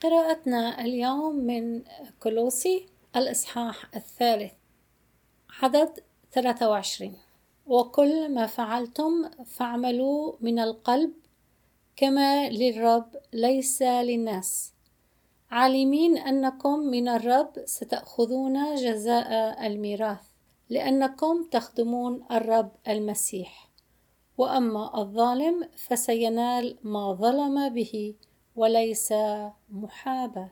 قراءتنا اليوم من كولوسي الإصحاح الثالث عدد 23 وكل ما فعلتم فاعملوا من القلب كما للرب ليس للناس. عالمين أنكم من الرب ستأخذون جزاء الميراث لأنكم تخدمون الرب المسيح. وأما الظالم فسينال ما ظلم به وليس محاباة.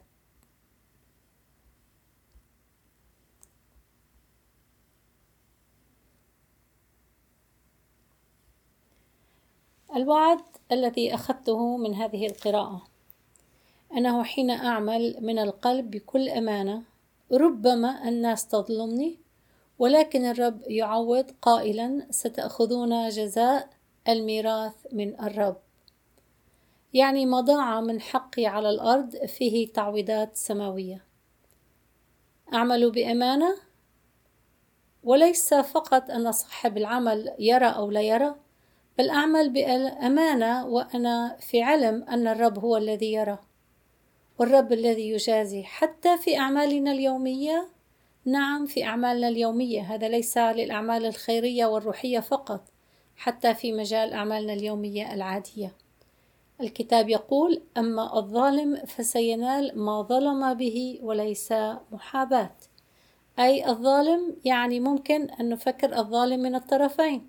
الوعد الذي أخذته من هذه القراءة أنه حين أعمل من القلب بكل أمانة ربما الناس تظلمني ولكن الرب يعوض قائلا ستأخذون جزاء الميراث من الرب. يعني ما ضاع من حقي على الأرض فيه تعويضات سماوية. أعمل بأمانة؟ وليس فقط أن صاحب العمل يرى أو لا يرى بل أعمل بأمانة وأنا في علم أن الرب هو الذي يرى والرب الذي يجازي حتى في أعمالنا اليومية. نعم في أعمالنا اليومية. هذا ليس للأعمال الخيرية والروحية فقط حتى في مجال أعمالنا اليومية العادية. الكتاب يقول أما الظالم فسينال ما ظلم به وليس محاباة. أي الظالم يعني ممكن أن نفكر الظالم من الطرفين.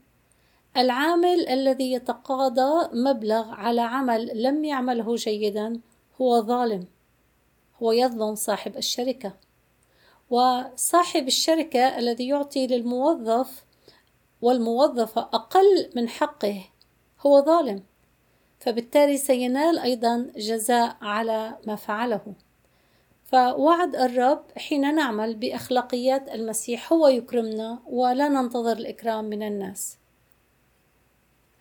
العامل الذي يتقاضى مبلغ على عمل لم يعمله جيدا هو ظالم. هو يظلم صاحب الشركة. وصاحب الشركة الذي يعطي للموظف والموظفة أقل من حقه هو ظالم. فبالتالي سينال أيضا جزاء على ما فعله. فوعد الرب حين نعمل بأخلاقيات المسيح هو يكرمنا ولا ننتظر الإكرام من الناس.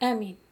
آمين.